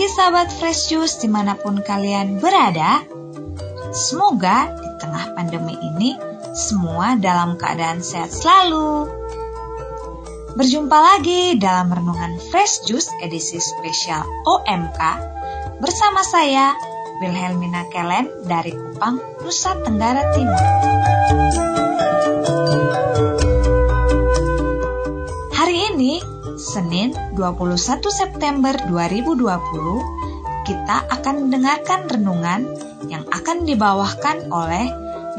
pagi sahabat Fresh Juice di mana pun kalian berada. Semoga di tengah pandemi ini semua dalam keadaan sehat selalu. Berjumpa lagi dalam Renungan Fresh Juice edisi spesial OMK bersama saya Wilhelmina Kelen dari Kupang, Nusa Tenggara Timur. Senin 21 September 2020, kita akan mendengarkan renungan yang akan dibawakan oleh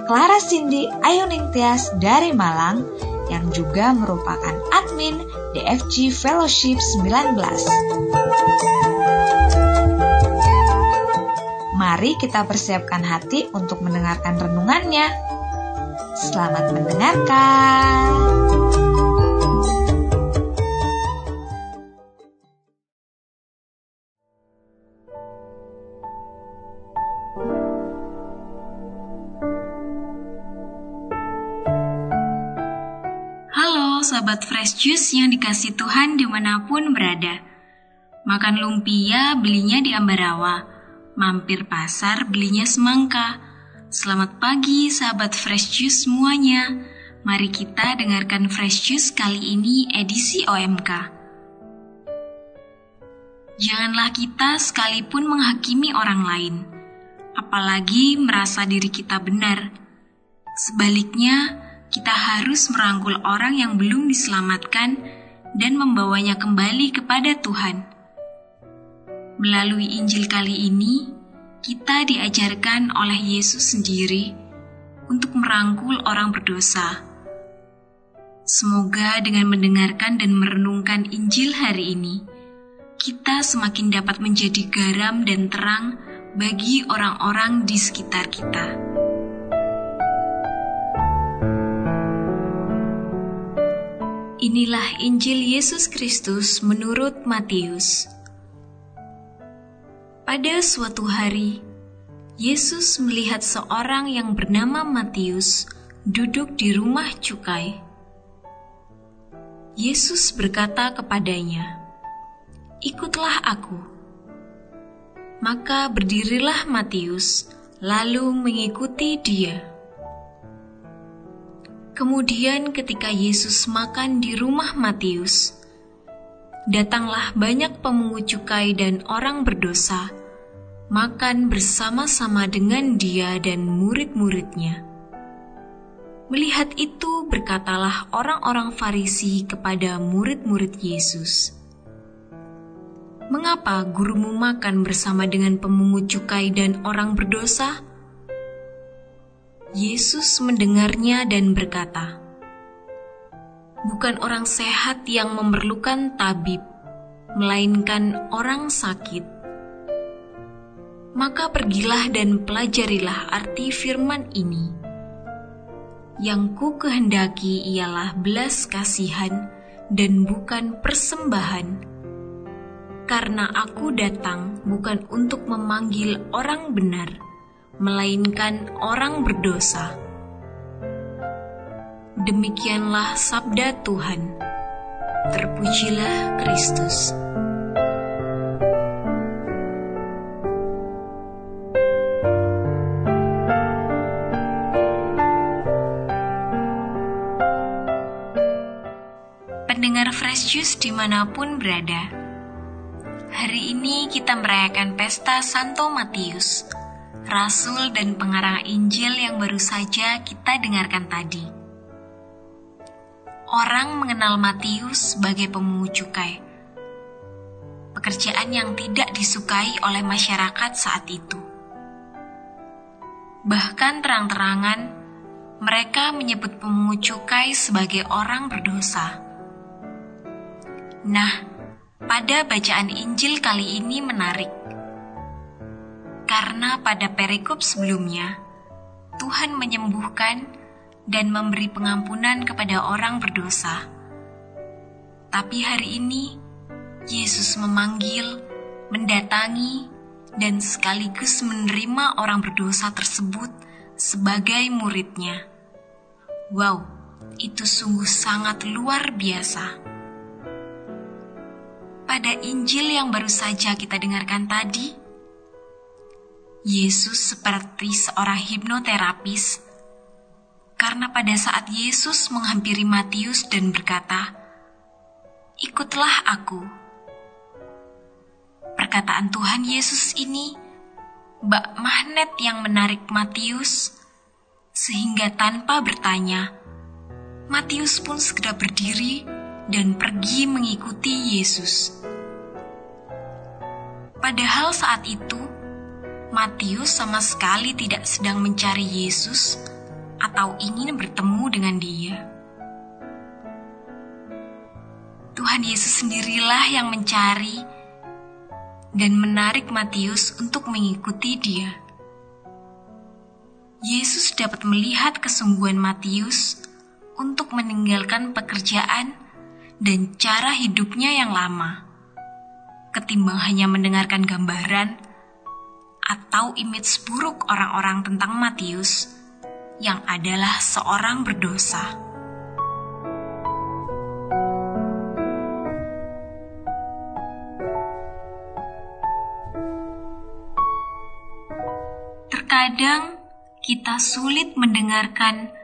Clara Cindy Ayuning Tias dari Malang yang juga merupakan admin DFG Fellowship 19. Mari kita persiapkan hati untuk mendengarkan renungannya. Selamat mendengarkan. Sahabat Fresh Juice yang dikasih Tuhan di mana pun berada. Makan lumpia belinya di Ambarawa, mampir pasar belinya semangka. Selamat pagi sahabat Fresh Juice semuanya. Mari kita dengarkan Fresh Juice kali ini edisi OMK. Janganlah kita sekalipun menghakimi orang lain, apalagi merasa diri kita benar. Sebaliknya, kita harus merangkul orang yang belum diselamatkan dan membawanya kembali kepada Tuhan. Melalui Injil kali ini, kita diajarkan oleh Yesus sendiri untuk merangkul orang berdosa. Semoga dengan mendengarkan dan merenungkan Injil hari ini, kita semakin dapat menjadi garam dan terang bagi orang-orang di sekitar kita. Inilah Injil Yesus Kristus menurut Matius. Pada suatu hari, Yesus melihat seorang yang bernama Matius duduk di rumah cukai. Yesus berkata kepadanya, "Ikutlah Aku." Maka berdirilah Matius, lalu mengikuti Dia. Kemudian ketika Yesus makan di rumah Matius, datanglah banyak pemungut cukai dan orang berdosa, makan bersama-sama dengan dia dan murid-muridnya. Melihat itu berkatalah orang-orang Farisi kepada murid-murid Yesus, Mengapa gurumu makan bersama dengan pemungut cukai dan orang berdosa?' Yesus mendengarnya dan berkata, "Bukan orang sehat yang memerlukan tabib, melainkan orang sakit. Maka pergilah dan pelajarilah arti firman ini. Yang ku kehendaki ialah belas kasihan dan bukan persembahan, karena aku datang bukan untuk memanggil orang benar." Melainkan orang berdosa. Demikianlah sabda Tuhan. Terpujilah Kristus. Pendengar Fresh Juice di mana pun berada, hari ini kita merayakan pesta Santo Matius, rasul dan pengarang Injil yang baru saja kita dengarkan tadi. Orang mengenal Matius sebagai pemungut cukai. Pekerjaan yang tidak disukai oleh masyarakat saat itu. Bahkan terang-terangan, mereka menyebut pemungut cukai sebagai orang berdosa. Nah, pada bacaan Injil kali ini menarik karena pada perikop sebelumnya, Tuhan menyembuhkan dan memberi pengampunan kepada orang berdosa. Tapi hari ini, Yesus memanggil, mendatangi, dan sekaligus menerima orang berdosa tersebut sebagai muridnya. Wow, itu sungguh sangat luar biasa. pada Injil yang baru saja kita dengarkan tadi, Yesus seperti seorang hipnoterapis karena pada saat Yesus menghampiri Matius dan berkata, "Ikutlah aku." Perkataan Tuhan Yesus ini bak magnet yang menarik Matius sehingga tanpa bertanya, Matius pun segera berdiri dan pergi mengikuti Yesus. Padahal saat itu, Matius sama sekali tidak sedang mencari Yesus atau ingin bertemu dengan Dia. Tuhan Yesus sendirilah yang mencari dan menarik Matius untuk mengikuti Dia. Yesus dapat melihat kesungguhan Matius untuk meninggalkan pekerjaan dan cara hidupnya yang lama, ketimbang hanya mendengarkan gambaran atau image buruk orang-orang tentang Matius yang adalah seorang berdosa. Terkadang kita sulit mendengarkan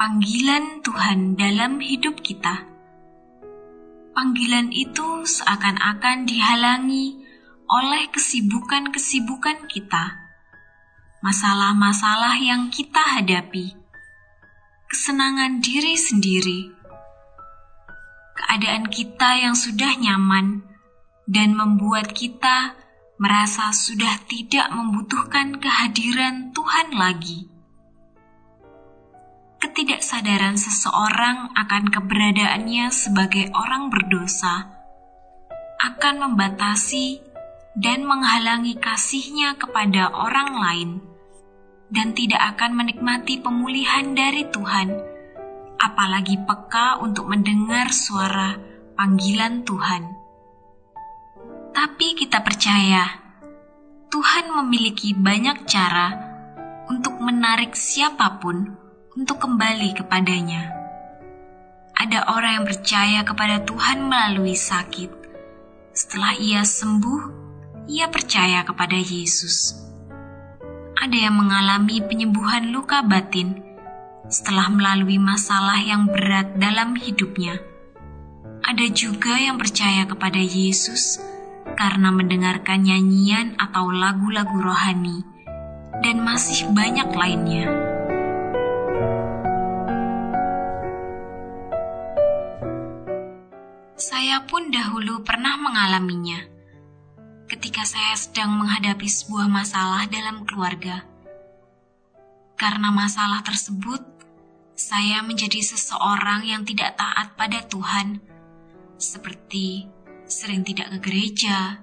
panggilan Tuhan dalam hidup kita. Panggilan itu seakan-akan dihalangi oleh kesibukan-kesibukan kita, masalah-masalah yang kita hadapi, kesenangan diri sendiri, keadaan kita yang sudah nyaman, dan membuat kita merasa sudah tidak membutuhkan kehadiran Tuhan lagi. Ketidaksadaran seseorang akan keberadaannya sebagai orang berdosa akan membatasi dan menghalangi kasihnya kepada orang lain, dan tidak akan menikmati pemulihan dari Tuhan, apalagi peka untuk mendengar suara panggilan Tuhan. Tapi kita percaya, Tuhan memiliki banyak cara untuk menarik siapa pun untuk kembali kepadanya. Ada orang yang percaya kepada Tuhan melalui sakit. Setelah ia sembuh, ia percaya kepada Yesus. Ada yang mengalami penyembuhan luka batin setelah melalui masalah yang berat dalam hidupnya. Ada juga yang percaya kepada Yesus karena mendengarkan nyanyian atau lagu-lagu rohani, dan masih banyak lainnya. Saya pun dahulu pernah mengalaminya ketika saya sedang menghadapi sebuah masalah dalam keluarga. Karena masalah tersebut, saya menjadi seseorang yang tidak taat pada Tuhan, seperti sering tidak ke gereja,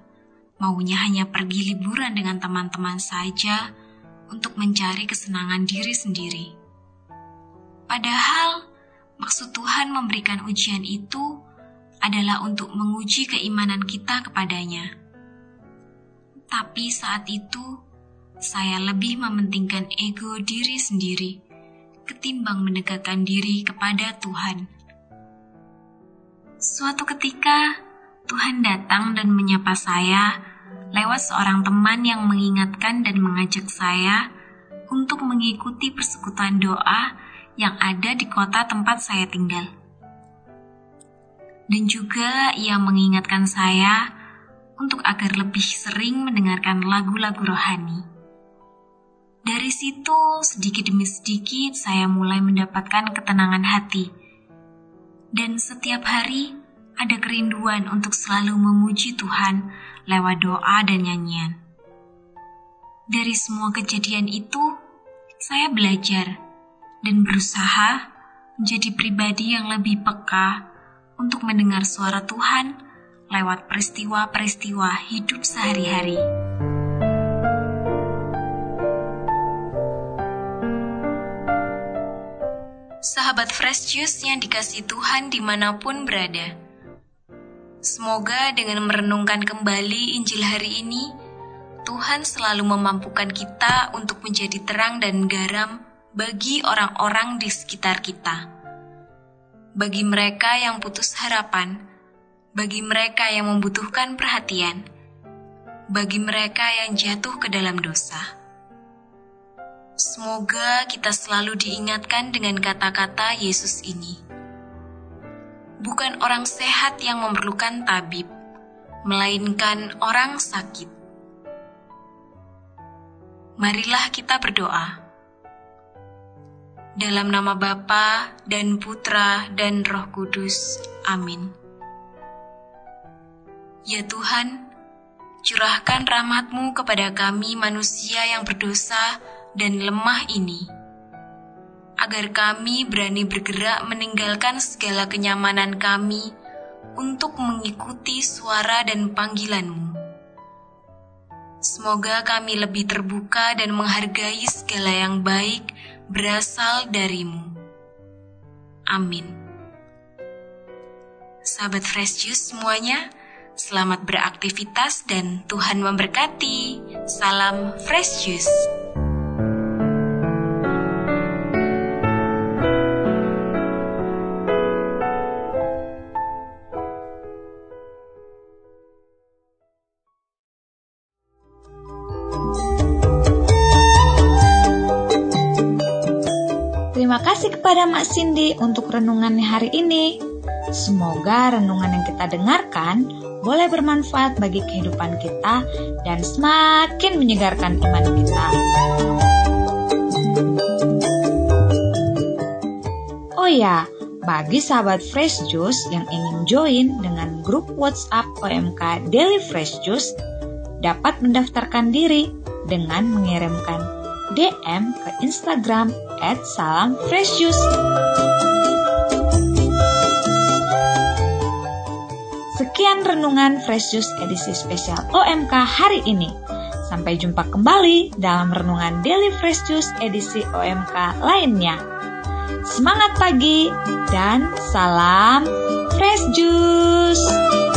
maunya hanya pergi liburan dengan teman-teman saja untuk mencari kesenangan diri sendiri. Padahal, maksud Tuhan memberikan ujian itu adalah untuk menguji keimanan kita kepadanya. Tapi saat itu, saya lebih mementingkan ego diri sendiri ketimbang mendekatkan diri kepada Tuhan. Suatu ketika, Tuhan datang dan menyapa saya lewat seorang teman yang mengingatkan dan mengajak saya untuk mengikuti persekutuan doa yang ada di kota tempat saya tinggal. Dan juga ia mengingatkan saya untuk agar lebih sering mendengarkan lagu-lagu rohani. Dari situ, sedikit demi sedikit, saya mulai mendapatkan ketenangan hati, dan setiap hari ada kerinduan untuk selalu memuji Tuhan lewat doa dan nyanyian. Dari semua kejadian itu, saya belajar dan berusaha menjadi pribadi yang lebih peka untuk mendengar suara Tuhan lewat peristiwa-peristiwa hidup sehari-hari. Sahabat Fresh Juice yang dikasih Tuhan di mana pun berada. Semoga dengan merenungkan kembali Injil hari ini, Tuhan selalu memampukan kita untuk menjadi terang dan garam bagi orang-orang di sekitar kita. Bagi mereka yang putus harapan, bagi mereka yang membutuhkan perhatian, bagi mereka yang jatuh ke dalam dosa. Semoga kita selalu diingatkan dengan kata-kata Yesus ini. Bukan orang sehat yang memerlukan tabib, melainkan orang sakit. Marilah kita berdoa. Dalam nama Bapa dan Putra dan Roh Kudus. Amin. Ya Tuhan, curahkan rahmatmu kepada kami manusia yang berdosa dan lemah ini, agar kami berani bergerak meninggalkan segala kenyamanan kami untuk mengikuti suara dan panggilanmu. Semoga kami lebih terbuka dan menghargai segala yang baik berasal darimu. Amin. Sahabat Fresh Juice semuanya, Selamat beraktivitas dan Tuhan memberkati. Salam Fresh Juice. Terima kasih kepada Mak Cindy untuk renungannya hari ini. Semoga renungan yang kita dengarkan boleh bermanfaat bagi kehidupan kita dan semakin menyegarkan iman kita. Oh ya, bagi sahabat Fresh Juice yang ingin join dengan grup WhatsApp OMK Daily Fresh Juice, dapat mendaftarkan diri dengan mengirimkan DM ke Instagram at renungan Fresh Juice edisi spesial OMK hari ini. Sampai jumpa kembali dalam renungan Daily Fresh Juice edisi OMK lainnya. Semangat pagi dan salam Fresh Juice!